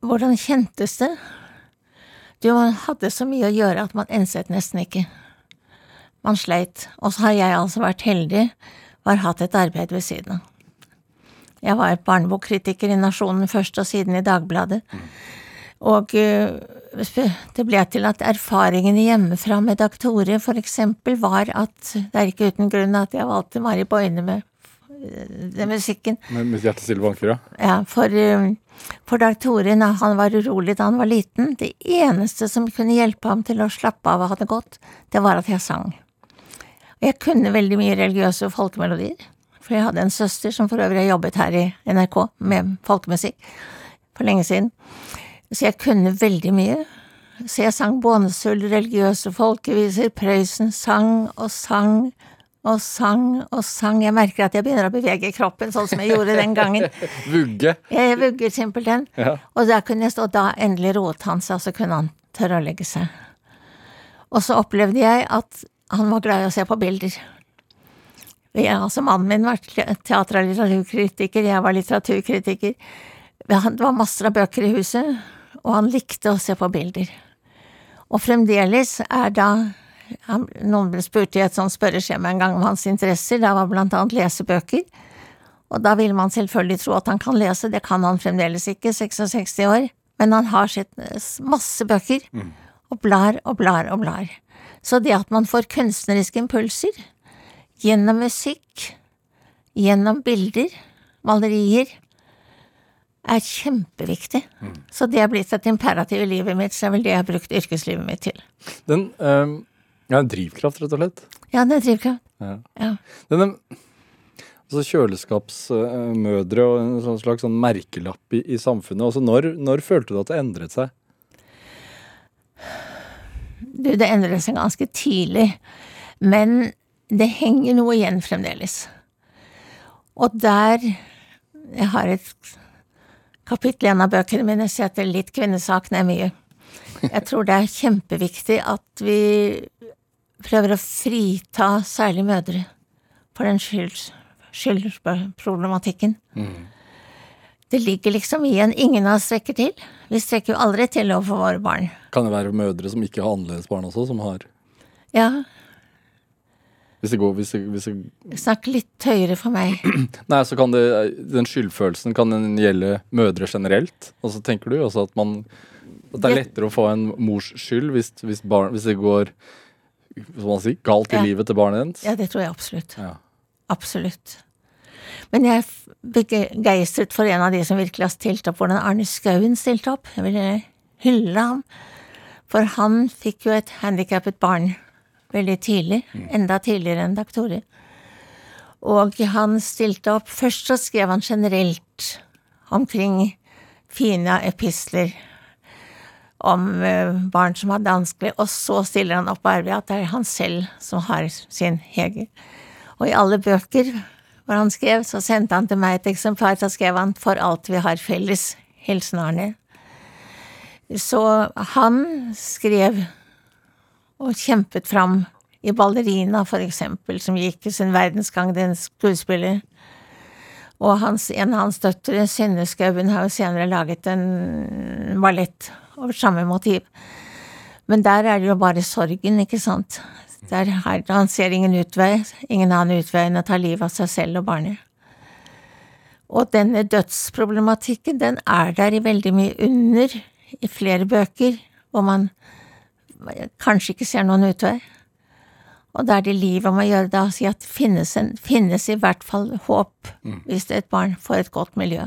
hvordan kjentes det? Du, man hadde så mye å gjøre at man enset nesten ikke. Man sleit. Og så har jeg altså vært heldig og har hatt et arbeid ved siden av. Jeg var barnebokkritiker i Nasjonen først, og siden i Dagbladet. Og eh, det ble til at erfaringene hjemmefra med Dag Tore for eksempel var at det er ikke uten grunn at jeg valgte Mari Boine med eh, den musikken. Med, med hjertestille banker, ja. Ja, for, eh, for Dag Tore, når han var urolig da han var liten, det eneste som kunne hjelpe ham til å slappe av og ha det godt, det var at jeg sang. Og jeg kunne veldig mye religiøse folkemelodier, for jeg hadde en søster som for øvrig har jobbet her i NRK med folkemusikk for lenge siden. Så jeg kunne veldig mye. Så jeg sang Bånesull, religiøse folkeviser, Prøysen sang og sang og sang og sang. Jeg merker at jeg begynner å bevege kroppen sånn som jeg gjorde den gangen. Vugge. Jeg vugger simpelthen. Ja. Og da kunne jeg stå, da endelig roet han seg, og så kunne han tørre å legge seg. Og så opplevde jeg at han var glad i å se på bilder. Jeg, altså Mannen min var teater- og litteraturkritiker, jeg var litteraturkritiker. Det var masser av bøker i huset, og han likte å se på bilder. Og fremdeles er da han, Noen ble spurt i et sånt spørreskjema en gang om hans interesser, det var blant annet lesebøker. Og da vil man selvfølgelig tro at han kan lese, det kan han fremdeles ikke, 66 år, men han har sett masse bøker, og blar og blar og blar. Så det at man får kunstneriske impulser, gjennom musikk, gjennom bilder, malerier, er kjempeviktig. Så det er blitt et imperativ i livet mitt, så det er vel det jeg har brukt yrkeslivet mitt til. Den øh, Ja, en drivkraft, rett og slett. Ja, det er drivkraft. Ja. Ja. Den, altså kjøleskapsmødre og en sånn slags sånn merkelapp i, i samfunnet. Altså når, når følte du at det endret seg? Du, det endret seg ganske tidlig, men det henger noe igjen fremdeles. Og der Jeg har et kapittel i en av bøkene mine heter Litt kvinnesaken er mye. Jeg tror det er kjempeviktig at vi prøver å frita særlig mødre for den skyldproblematikken. skyldproblematikken. Det ligger liksom i en ingen av oss strekker til. Vi strekker jo aldri til overfor våre barn. Kan det være mødre som ikke har annerledes barn også, som har Ja, Hvis det går hvis det, hvis det, snakk litt høyere for meg. Nei, så kan det Den skyldfølelsen, kan den gjelde mødre generelt? Og så tenker du også at man At det er lettere å få en mors skyld hvis, hvis, barn, hvis det går si, galt i Ja. livet til barnet hennes? Ja, det tror jeg absolutt. Ja. Absolutt. Men jeg er begeistret for en av de som virkelig har stilt opp, hvordan Arne Skauen stilte opp. Jeg vil hylle ham. For han fikk jo et handikappet barn veldig tidlig, enda tidligere enn Dag Tore. Og han stilte opp Først så skrev han generelt omkring fine epistler om eh, barn som hadde vanskelig, og så stiller han opp ærlig at det er han selv som har sin Hege. Og i alle bøker hvor han skrev, så sendte han til meg et eksemplar, så skrev han 'For alt vi har felles'. Hilsen Arne. Så han skrev og kjempet fram i Ballerina, for eksempel, som gikk i sin verdensgang, den skuespiller. Og hans, en av hans døtre, Synne Skauen, har jo senere laget en ballett over samme motiv. Men der er det jo bare sorgen, ikke sant. Der her, han ser ingen utvei, ingen annen utvei enn å ta livet av seg selv og barnet. Og denne dødsproblematikken, den er der i veldig mye under, i flere bøker, hvor man kanskje ikke ser noen utvei. Og da er det livet må gjøre det, å si at det finnes, en, finnes i hvert fall håp hvis et barn får et godt miljø.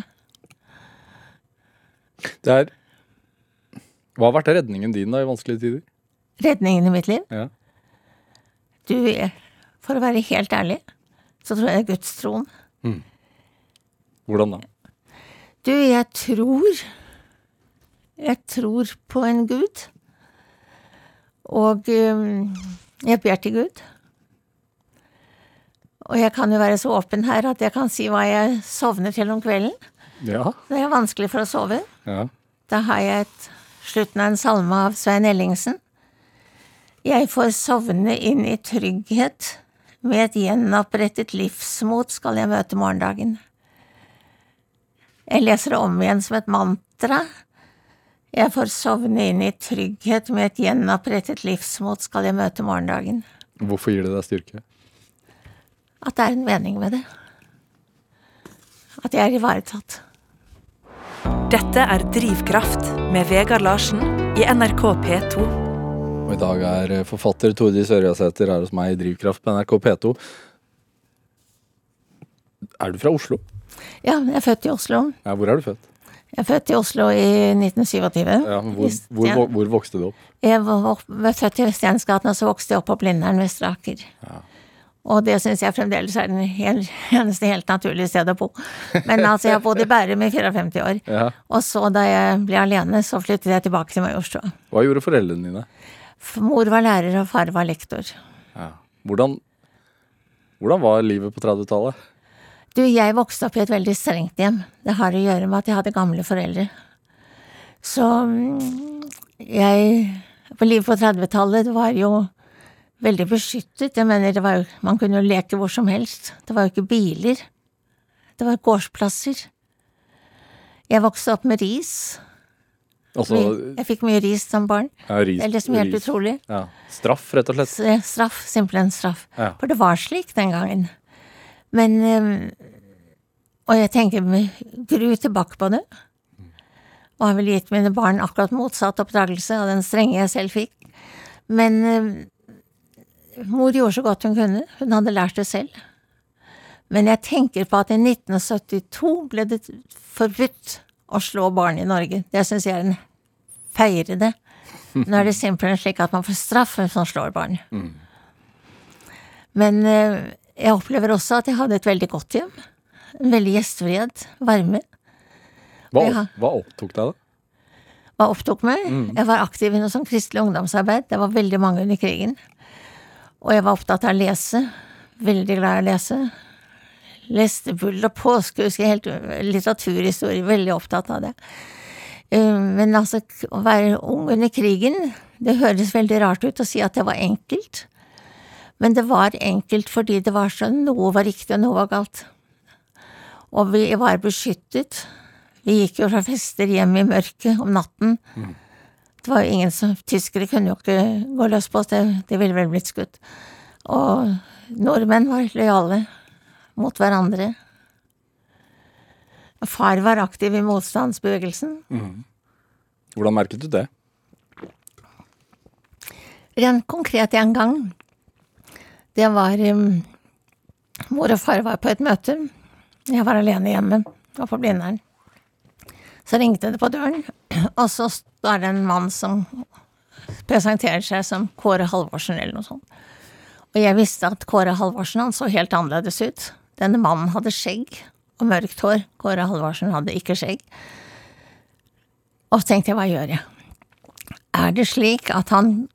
Det er Hva har vært redningen din da i vanskelige tider? Redningen i mitt liv? Ja. Du, for å være helt ærlig, så tror jeg det er gudstroen. Hvordan da? Du, jeg tror Jeg tror på en gud. Og øhm, jeg ber til Gud. Og jeg kan jo være så åpen her at jeg kan si hva jeg sovner til om kvelden. Ja. Det er vanskelig for å sove. ja. Da har jeg et, slutten av en salme av Svein Ellingsen. Jeg får sovne inn i trygghet, med et gjenopprettet livsmot skal jeg møte morgendagen. Jeg leser det om igjen som et mantra. Jeg får sovne inn i trygghet, med et gjenopprettet livsmot skal jeg møte morgendagen. Hvorfor gir det deg styrke? At det er en mening med det. At jeg er ivaretatt. Dette er Drivkraft med Vegard Larsen i NRK P2. Og i dag er eh, forfatter Tordis Ørjasæter her hos meg i Drivkraft på NRK P2. Er du fra Oslo? Ja, jeg er født i Oslo. Ja, hvor er du født? Jeg er født i Oslo i 1927. Ja, hvor, hvor, hvor, vokste du opp? Jeg var, var født i Stensgaten, og så vokste jeg opp på Blindern Vestre Aker. Og det syns jeg fremdeles er det hel, eneste helt naturlige stedet å bo. Men altså, jeg har bodd i Bærum i 54 år. Ja. Og så da jeg ble alene, så flyttet jeg tilbake til Majorstua. Hva gjorde foreldrene dine? Mor var lærer, og far var lektor. Ja. Hvordan, hvordan var livet på 30-tallet? Du, jeg vokste opp i et veldig strengt hjem. Det har å gjøre med at jeg hadde gamle foreldre. Så mm, jeg På livet på 30-tallet var jo veldig beskyttet. Jeg mener, det var jo Man kunne jo leke hvor som helst. Det var jo ikke biler. Det var gårdsplasser. Jeg vokste opp med ris. Altså Jeg fikk mye ris som barn. ja, ris, Det er liksom helt ris. utrolig. Ja. Straff, rett og slett. Straff, simpelthen straff. Ja. For det var slik den gangen. Men Og jeg tenker med gru tilbake på det. Og har vel gitt mine barn akkurat motsatt oppdragelse av den strenge jeg selv fikk. Men mor gjorde så godt hun kunne. Hun hadde lært det selv. Men jeg tenker på at i 1972 ble det forbudt å slå barn i Norge. Det syns jeg er en feirende. Nå er det simpelthen slik at man får straff hvis man slår barn. Men eh, jeg opplever også at jeg hadde et veldig godt hjem. En veldig gjestfrihet, varme. Hva, Ja. hva opptok deg, da? Hva opptok meg? Jeg var aktiv i noe sånn kristelig ungdomsarbeid. Det var veldig mange under krigen. Og jeg var opptatt av å lese. Veldig glad i å lese. Leste Bull og påske, husker jeg helt litteraturhistorie, veldig opptatt av det. Eh, Men altså, å være ung under krigen, det høres veldig rart ut å si at det var enkelt. Men det var enkelt fordi det var sånn noe var riktig og noe var galt. Og vi var beskyttet. Vi gikk jo fra fester hjem i mørket om natten. Det var jo ingen som Tyskere kunne jo ikke gå løs på oss, det, de ville vel blitt skutt. Og nordmenn var lojale mot hverandre. Far var aktiv i motstandsbevegelsen. Hvordan merket du det? Rent konkret en gang. Det var Mor og far var på et møte. Jeg var alene hjemme og på Blindern. Så ringte det på døren, og så er det en mann som presenterer seg som Kåre Halvorsen eller noe sånt. Og jeg visste at Kåre Halvorsen han så helt annerledes ut. Denne mannen hadde skjegg og mørkt hår. Kåre Halvorsen hadde ikke skjegg. Og så tenkte jeg, hva gjør jeg? Er det slik at han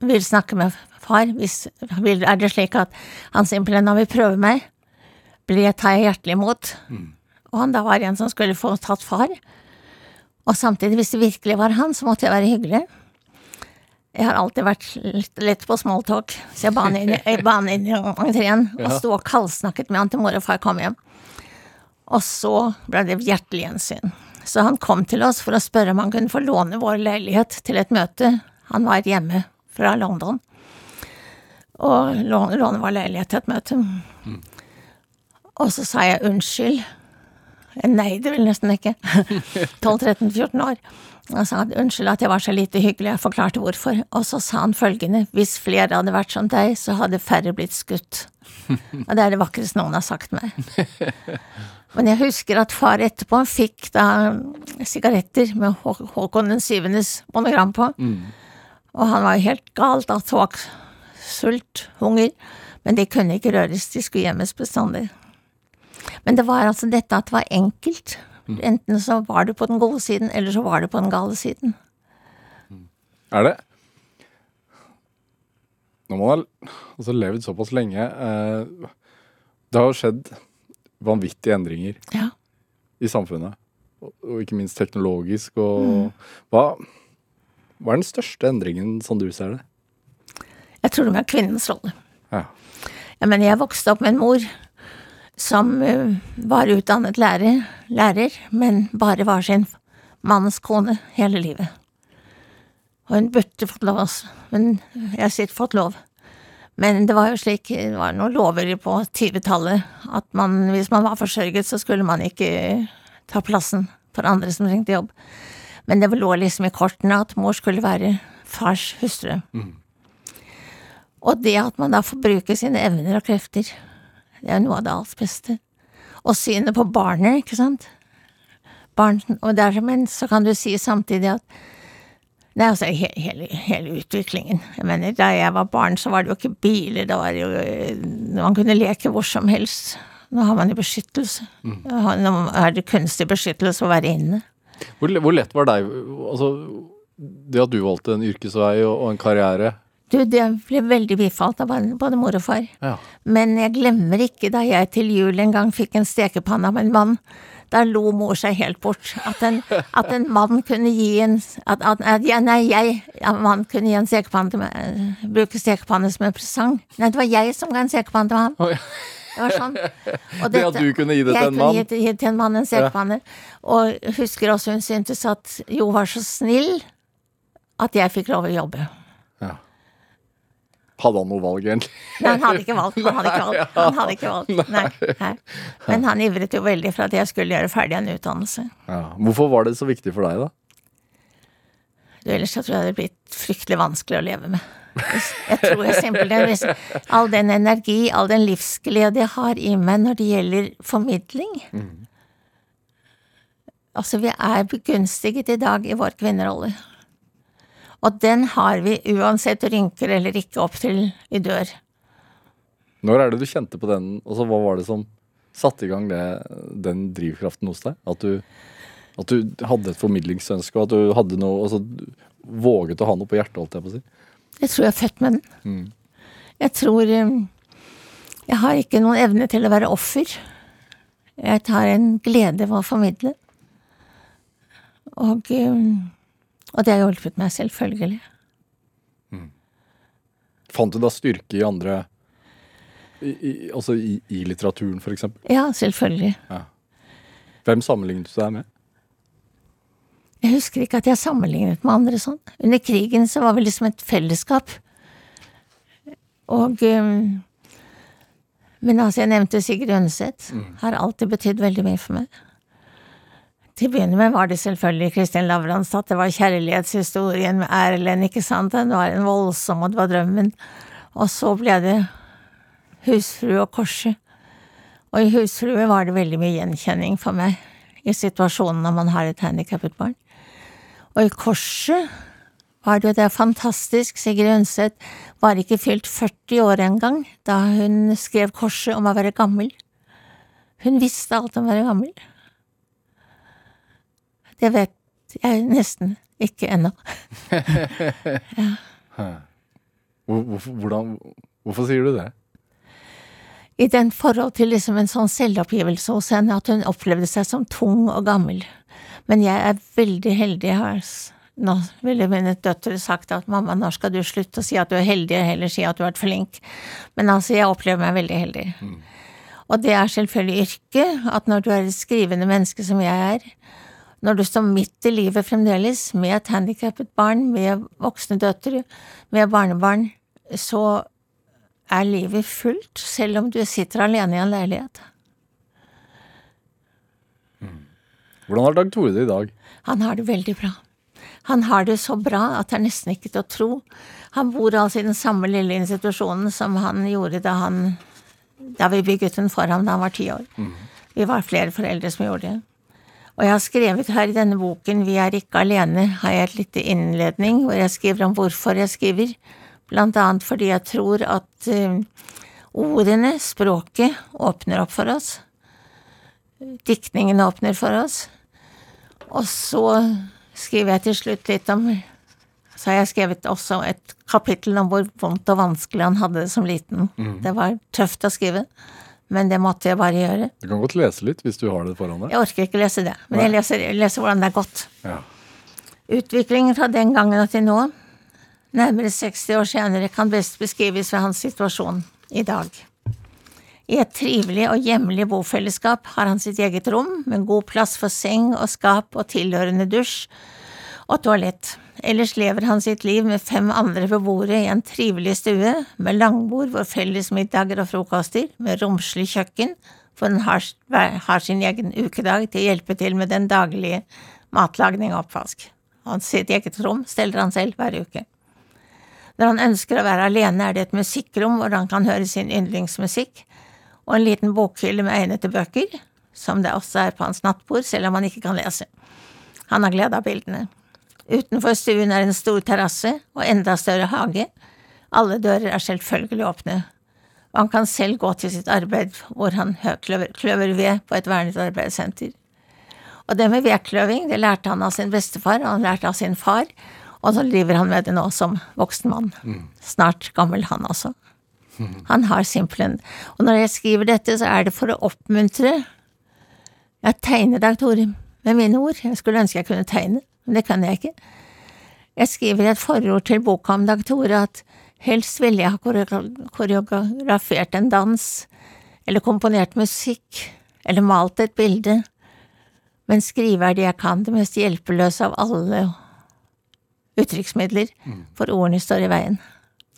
vil snakke med far? Hvis, er det slik at han simpelthen han vil prøve meg? ble tar jeg hjertelig imot. Og han da var en som skulle få tatt far. Og samtidig, hvis det virkelig var han, så måtte jeg være hyggelig. Jeg har alltid vært litt lett på smalltalk, så jeg ba han inn, inn i entreen og sto og kaldsnakket med han til mor og far kom hjem. Og så ble det hjertelig gjensyn. Så han kom til oss for å spørre om han kunne få låne vår leilighet til et møte. Han var hjemme fra London. Og låne, låne vår leilighet til et møte. Og så sa jeg unnskyld. Nei, det vil nesten ikke. 12-13-14 år. Og sa unnskyld at jeg var så lite hyggelig, jeg forklarte hvorfor. Og så sa han følgende, hvis flere hadde vært som deg, så hadde færre blitt skutt. Og det er det vakreste noen har sagt meg. Men jeg husker at far etterpå fikk da sigaretter med Håkon den syvendes monogram på. Og han var jo helt galt av tåk, sult, hunger. Men de kunne ikke røres, de skulle gjemmes bestandig. Men det var altså dette at det var enkelt. Enten så var du på den gode siden, eller så var du på den gale siden. Er det Når man har altså, levd såpass lenge eh, Det har jo skjedd vanvittige endringer Ja. i samfunnet. Og, og ikke minst teknologisk. Og hva, hva er den største endringen, som du ser det? Jeg tror det var kvinnens rolle. Ja. Ja, men jeg vokste opp med en mor som eh, var utdannet lærer, lærer, men bare var sin manns kone hele livet. Og hun burde fått lov også, men jeg sier fått lov. Men det var jo slik, det var noen lover på 20-tallet, at man, hvis man var forsørget, så skulle man ikke ta plassen for andre som trengte jobb. Men det lå liksom i kortene at mor skulle være fars hustru. Og det at man da får bruke sine evner og krefter, det er noe av det alt beste. Og synet på barnet, ikke sant. Barn, og der, men så kan du si samtidig at Nei, altså he, hele, hele utviklingen. Jeg mener, da jeg var barn, så var det jo ikke biler, da var det jo eh, Man kunne leke hvor som helst. Nå har man jo beskyttelse. Nå er det kunstig beskyttelse å være inne. Hvor, hvor lett var deg altså, Det at du valgte en yrkesvei og, og en karriere Du, det ble veldig bifalt av både både mor og far. Ja. Men jeg glemmer ikke da jeg til jul en gang fikk en stekepanne av en mann. Da lo mor seg helt bort. At en, at en mann kunne gi en at, at, ja, Nei, jeg ja, mann kunne gi en stekepanne til meg, bruke stekepanne som en presang. Nei, det var jeg som ga en stekepanne til ham. Oh, var sånn. Og Det at du kunne gi det til en mann? jeg kunne gi, det- til en mann en stekepanne. Og husker også hun syntes at Jo var så snill at jeg fikk lov å jobbe. Hadde han noe valg, egentlig? Nei, han hadde ikke valgt. Han hadde ikke valgt. Han hadde ikke valgt. Nei, nei. Men han ivret jo veldig for at jeg skulle gjøre ferdig en utdannelse. Ja. Hvorfor var det så viktig for deg, da? Du, Ellers jeg tror jeg det hadde blitt fryktelig vanskelig å leve med. Jeg tror jeg simpelthen hvis All den energi, all den livsglede jeg har i meg når det gjelder formidling Altså, vi er begunstiget i dag i vår kvinnerolle. Og den har vi uansett rynker eller ikke opp til i dør. Når er det du kjente på den? Altså, hva var det som satte i gang det, den drivkraften hos deg? At du, at du hadde et formidlingsønske, og at du hadde noe altså, våget å ha noe på hjertet, holdt jeg på å si. Jeg tror jeg er født med den. Jeg tror um, Jeg har ikke noen evne til å være offer. Jeg tar en glede ved å formidle. Og, um, og det har hjulpet meg, selvfølgelig. Fant du da styrke i andre i, i, Altså i, i litteraturen, eksempel? Ja, selvfølgelig. Hvem sammenlignet du deg med? Jeg husker ikke at jeg sammenlignet med andre sånn. Under krigen så var vi liksom et fellesskap. Og um, Men altså, jeg nevnte Sigrid Undset. Har alltid betydd veldig mye for meg. Til å begynne med var det selvfølgelig Kristin Lavransdatt. Det var kjærlighetshistorien med Erlend, ikke sant. Den var en voldsom, og det var drømmen. Og så ble det Husfrue og Korset. Og i Husfrue var det veldig mye gjenkjenning for meg i situasjonen når man har et handikappet barn. Og i Korset var det jo det fantastisk. Sigrid Undset var ikke fylt 40 år engang da hun skrev Korset om å være gammel. Hun visste alt om å være gammel. Det vet jeg nesten ikke ennå. ja. hvordan, hvorfor sier du det? i den forhold til liksom en sånn selvoppgivelse hos henne at hun opplevde seg som tung og gammel. Men jeg er veldig heldig. Har Nå ville mine døtre sagt at mamma, når skal du slutte å si at du er heldig, heller si at du har vært flink. Men altså, jeg opplever meg veldig heldig. Og det er selvfølgelig yrket, at når du er et skrivende menneske som jeg er, når du står midt i livet fremdeles, med et handikappet barn, med voksne døtre, med barnebarn, så er livet fullt, selv om du sitter alene i en leilighet. Hvordan har Dag Tore det i dag? Han har det veldig bra. Han har det så bra at det er nesten ikke til å tro. Han bor altså i den samme lille institusjonen som han gjorde da han da vi bygget den for ham da han var ti år. Vi var flere foreldre som gjorde det. Og jeg har skrevet her i denne boken Vi er ikke alene, har jeg et lite innledning hvor jeg skriver om hvorfor jeg skriver. Blant annet fordi jeg tror at uh, ordene, språket, åpner opp for oss. Diktningen åpner for oss. Og så skriver jeg til slutt litt om Så har jeg skrevet også et kapittel om hvor vondt og vanskelig han hadde det som liten. Det var tøft å skrive, men det måtte jeg bare gjøre. Du kan godt lese litt hvis du har det foran deg. Jeg orker ikke lese det, men jeg leser, leser hvordan det er gått. Ja. Utviklingen fra den gangen og til nå, nærmere 60 år senere, kan best beskrives ved hans situasjon i dag. I et trivelig og hjemlig bofellesskap har han sitt eget rom, med god plass for seng og skap og tilhørende dusj og toalett. Ellers lever han sitt liv med fem andre beboere i en trivelig stue, med langbord hvor felles middager og frokoster, med romslig kjøkken, for han har, har sin egen ukedag til å hjelpe til med den daglige matlagning og oppvask. Og sitt eget rom steller han selv hver uke. Når han ønsker å være alene, er det et musikkrom hvor han kan høre sin yndlingsmusikk, og en liten bokhylle med egnede bøker, som det også er på hans nattbord, selv om han ikke kan lese. Han har glede av bildene. Utenfor stuen er en stor terrasse og enda større hage. Alle dører er selvfølgelig åpne, og han kan selv gå til sitt arbeid hvor han kløver, kløver ved på et vernet arbeidssenter. Og det med vedkløving, det lærte han av sin bestefar, og han lærte av sin far, og så driver han med det nå som voksen mann. Snart gammel han også. Han har simpelthen Og når jeg skriver dette, så er det for å oppmuntre Jeg tegner Dag Tore med mine ord. Jeg skulle ønske jeg kunne tegne, men det kan jeg ikke. Jeg skriver i et forord til boka om Dag Tore at helst ville jeg ha koreografert en dans, eller komponert musikk, eller malt et bilde, men skrive er det jeg kan, det mest hjelpeløse av alle uttrykksmidler, for ordene står i veien.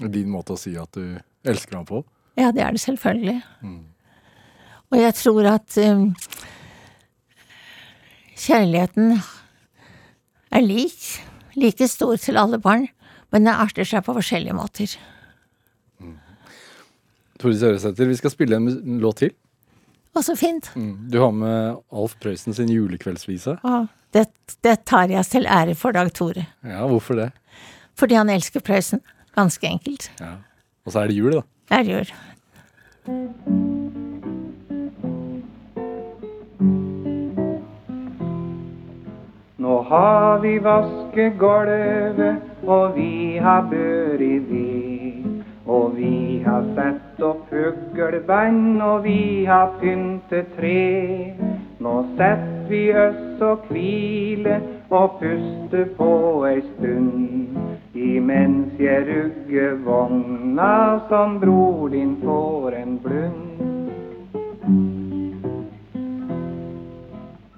Din måte å si at du elsker ham på. Ja, det er det selvfølgelig. Og jeg tror at um, kjærligheten er lik, like stor til alle barn, men den arter seg på forskjellige måter. Tore Søresæter, vi skal spille en låt til. Å, så fint. Mm. Du har med Alf Prøysen sin julekveldsvise. Ja, det, det tar jeg til ære for Dag Tore. Ja, hvorfor det? Fordi han elsker Prøysen. Ganske enkelt. Ja. Og så er det jul, da. Det er jul. Nå har vi vasket gulvet, og vi har børi ved. Og vi har satt opp fugleband, og vi har pyntet tre. Nå setter vi oss og hviler og puster på ei stund. Imens jeg rugger vogna som bror din får en blund.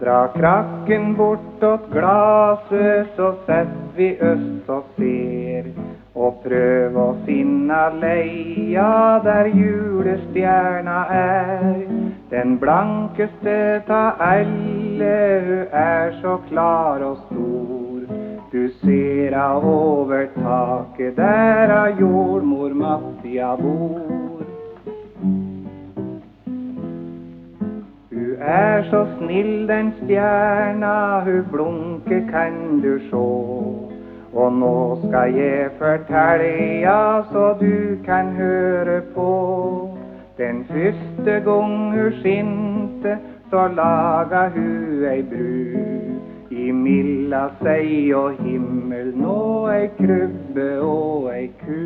Dra krakken bortåt glaset, så setter vi oss og ser. Og prøv å finne leia der julestjerna er. Den blankeste ta alle, hun er så klar og stor. Du ser av over taket, der av jordmor Mattia bor. Hun er så snill den stjerna, hun blunker kan du sjå. Og nå skal jeg fortelle ja, så du kan høre på. Den første gang hun skinte, så laga hun ei bru. Imilla sei og himmel, nå ei krybbe og ei ku.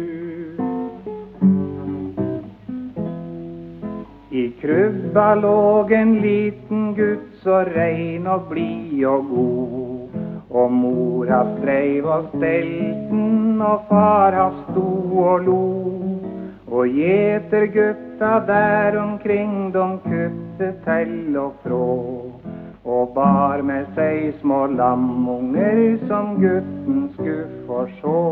I krybba låg en liten gutt så rein og blid og god. Og mor hans dreiv og stelten, og far hans sto og lo. Og gjetergutta der omkring, de kutte til og frå. Og bar med seg små lamunger som gutten skulle få sjå.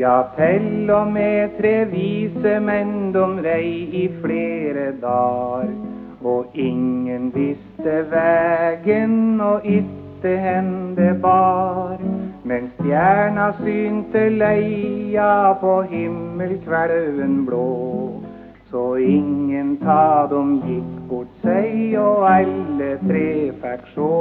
Ja, til og med tre vise menn dom rei i flere dager. Og ingen visste vegen og itte hen det bar. Men stjerna synte leia på himmelkvelven blå. Så ingen ta dem gikk bort seg, og alle tre fikk sjå.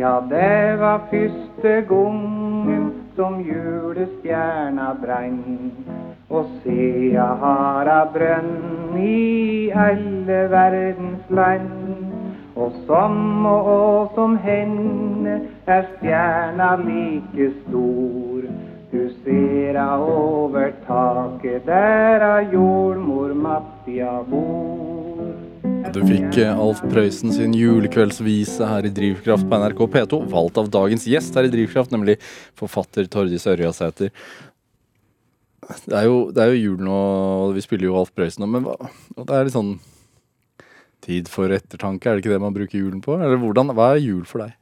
Ja, det var første gongen som julestjerna brenn. Og se, jeg har av brønn i alle verdens land. Og som og, som henne er stjerna like stor. Du ser a over taket der a jordmor Mattia bor. Du fikk eh, Alf Prøysen sin julekveldsvise her i Drivkraft på NRK P2, valgt av dagens gjest her i Drivkraft, nemlig forfatter Tordis Ørjasæter. Det er, jo, det er jo jul nå, og vi spiller jo Alf Prøysen nå, men hva, og det er litt sånn tid for ettertanke, er det ikke det man bruker julen på? Eller hvordan, hva er jul for deg?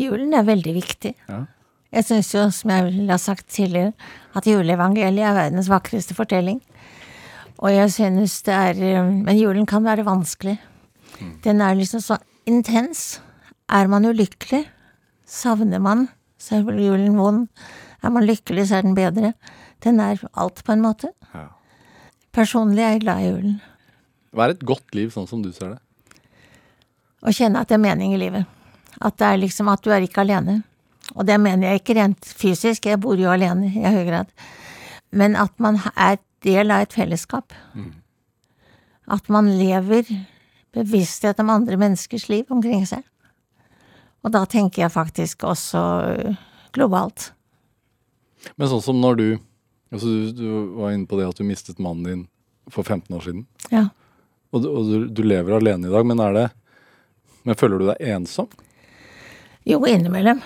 Julen er veldig viktig. Ja. Jeg syns jo, som jeg vel har sagt tidligere, at juleevangeliet er verdens vakreste fortelling. Og jeg synes det er eh, Men julen kan være vanskelig. Den er liksom så intens. Er man ulykkelig, savner man, så er julen vond. Er man lykkelig, så er den bedre. Den er alt, på en måte. Ja. Personlig er jeg glad i julen. Hva er et godt liv, sånn som du ser det? Å kjenne at det er mening i livet. At det er liksom at du er ikke alene. Og det mener jeg ikke rent fysisk, jeg bor jo alene i høy grad. Men at man er del av et fellesskap. At man lever bevissthet om andre menneskers liv omkring seg. Og da tenker jeg faktisk også globalt. Men sånn som når du altså du, du var inne på det at du mistet mannen din for 15 år siden. Ja. Og, du, og du, du lever alene i dag, men er det Men føler du deg ensom? Jo, innimellom.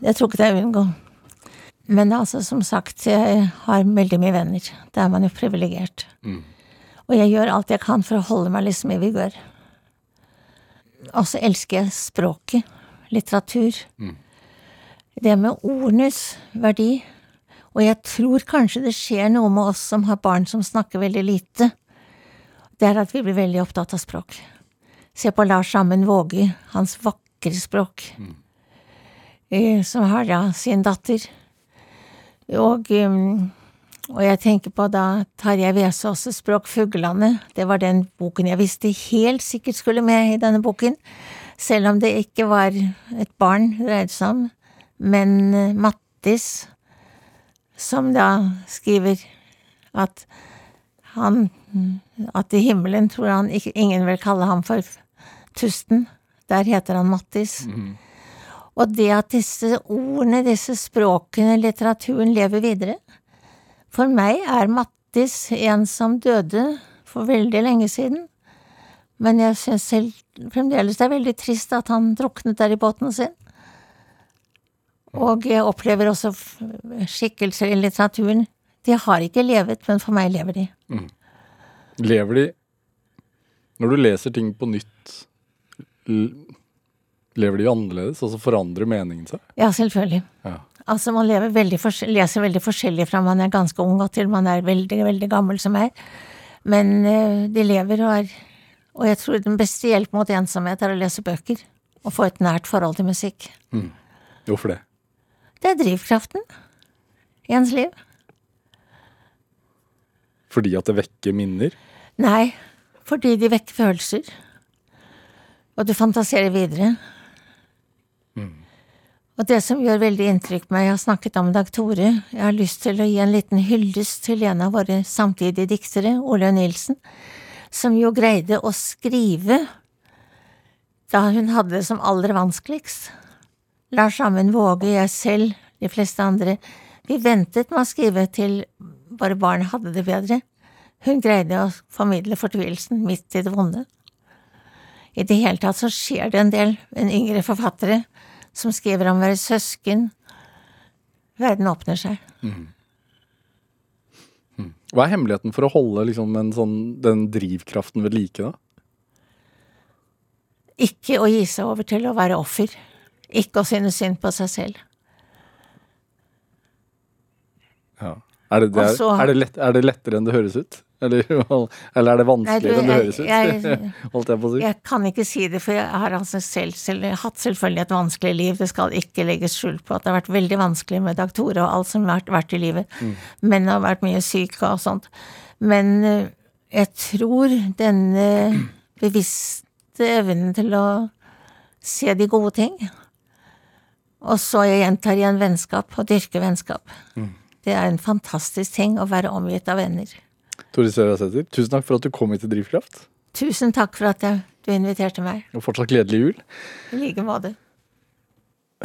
Jeg tror ikke det er unngå. Men altså, som sagt, jeg har veldig mye venner. Da er man jo privilegert. Og jeg gjør alt jeg kan for å holde meg liksom i vigør. Og så elsker jeg språket. Litteratur. Det med ordenes verdi. Og jeg tror kanskje det skjer noe med oss som har barn som snakker veldig lite. Det er at vi blir veldig opptatt av språk. Se på Lars Ammen Våge, hans vakre språk. mm. Som har da sin datter. Og, um, og jeg tenker på da Tarjei Vesaas' språk 'Fuglane'. Det var den boken jeg visste helt sikkert skulle med i denne boken. Selv om det ikke var et barn det dreide seg om. Men eh, Mattis, som da skriver at han At i himmelen tror han ikke, ingen vil kalle ham for Tusten. Der heter han Mattis. Og det at disse ordene, disse språkene, litteraturen lever videre For meg er Mattis en som døde for veldig lenge siden. Men jeg syns selv fremdeles det er veldig trist at han druknet der i båten sin. Og jeg opplever også skikkelser i litteraturen. De har ikke levet, men for meg lever de. Lever de Når du leser ting på nytt, lever de annerledes? Altså forandrer meningen seg? Ja, selvfølgelig. Ja. Altså, man lever veldig leser veldig forskjellig fra man er ganske ung og til man er veldig, veldig gammel som meg. Men uh, de lever og er Og jeg tror den beste hjelp mot ensomhet er å lese bøker. Og få et nært forhold til musikk. Hvorfor det? Det er drivkraften i ens liv. Fordi at det vekker minner? Nei, fordi de vekker følelser. Og du fantaserer videre. Og det som gjør veldig inntrykk på meg, jeg har snakket om Dag Tore, jeg har lyst til å gi en liten hyllest til en av våre samtidige diktere, Ole Nilsen, som jo greide å skrive da hun hadde det som aller vanskeligst. Lars Amund Våge, jeg selv, de fleste andre, Vi ventet med å skrive til våre barn hadde det bedre. Hun greide å formidle fortvilelsen midt i det vonde. I det hele tatt så skjer det en del en yngre forfattere som skriver om å være søsken. Verden åpner seg. Hva er hemmeligheten for å holde liksom, en sånn, den drivkraften ved like, da? Ikke å gi seg over til å være offer. Ikke å synes synd på seg selv. Ja. Er, det, det er, så- er, det lett, er det lettere enn det høres ut? Eller, eller er det vanskeligere enn det høres ut? jeg, Holdt jeg på å si. jeg kan ikke si det, for jeg har altså selv, selv, hatt selvfølgelig et vanskelig liv. Det skal ikke legges skjul på at det har vært veldig vanskelig med doktorer og alt som har vært, vært i livet. Men har vært mye syk og sånt. Men eh, jeg tror denne bevisste evnen til å se de gode ting, og så jeg gjentar igjen vennskap, og dyrke vennskap. Det er en fantastisk ting å være omgitt av venner. Tore Sørasæter, tusen takk for at du kom hit til Drivkraft. Tusen takk for at jeg, du inviterte meg. Og fortsatt gledelig jul. I like måte.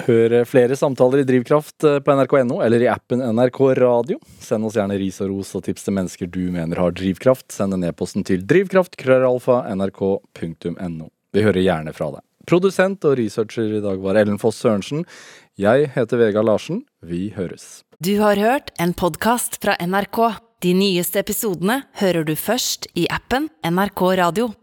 Hør flere samtaler i Drivkraft eh, på nrk.no eller i appen NRK Radio. Send oss gjerne ris og ros og tips til mennesker du mener har drivkraft. Send en e-posten til drivkraft.krøllalfa.nrk.no. Vi hører gjerne fra deg. Produsent og researcher i dag var Ellen Foss Sørensen. Jeg heter Vegard Larsen. Vi høres. Du har hørt en podkast fra NRK. De nyeste episodene hører du først i appen NRK Radio.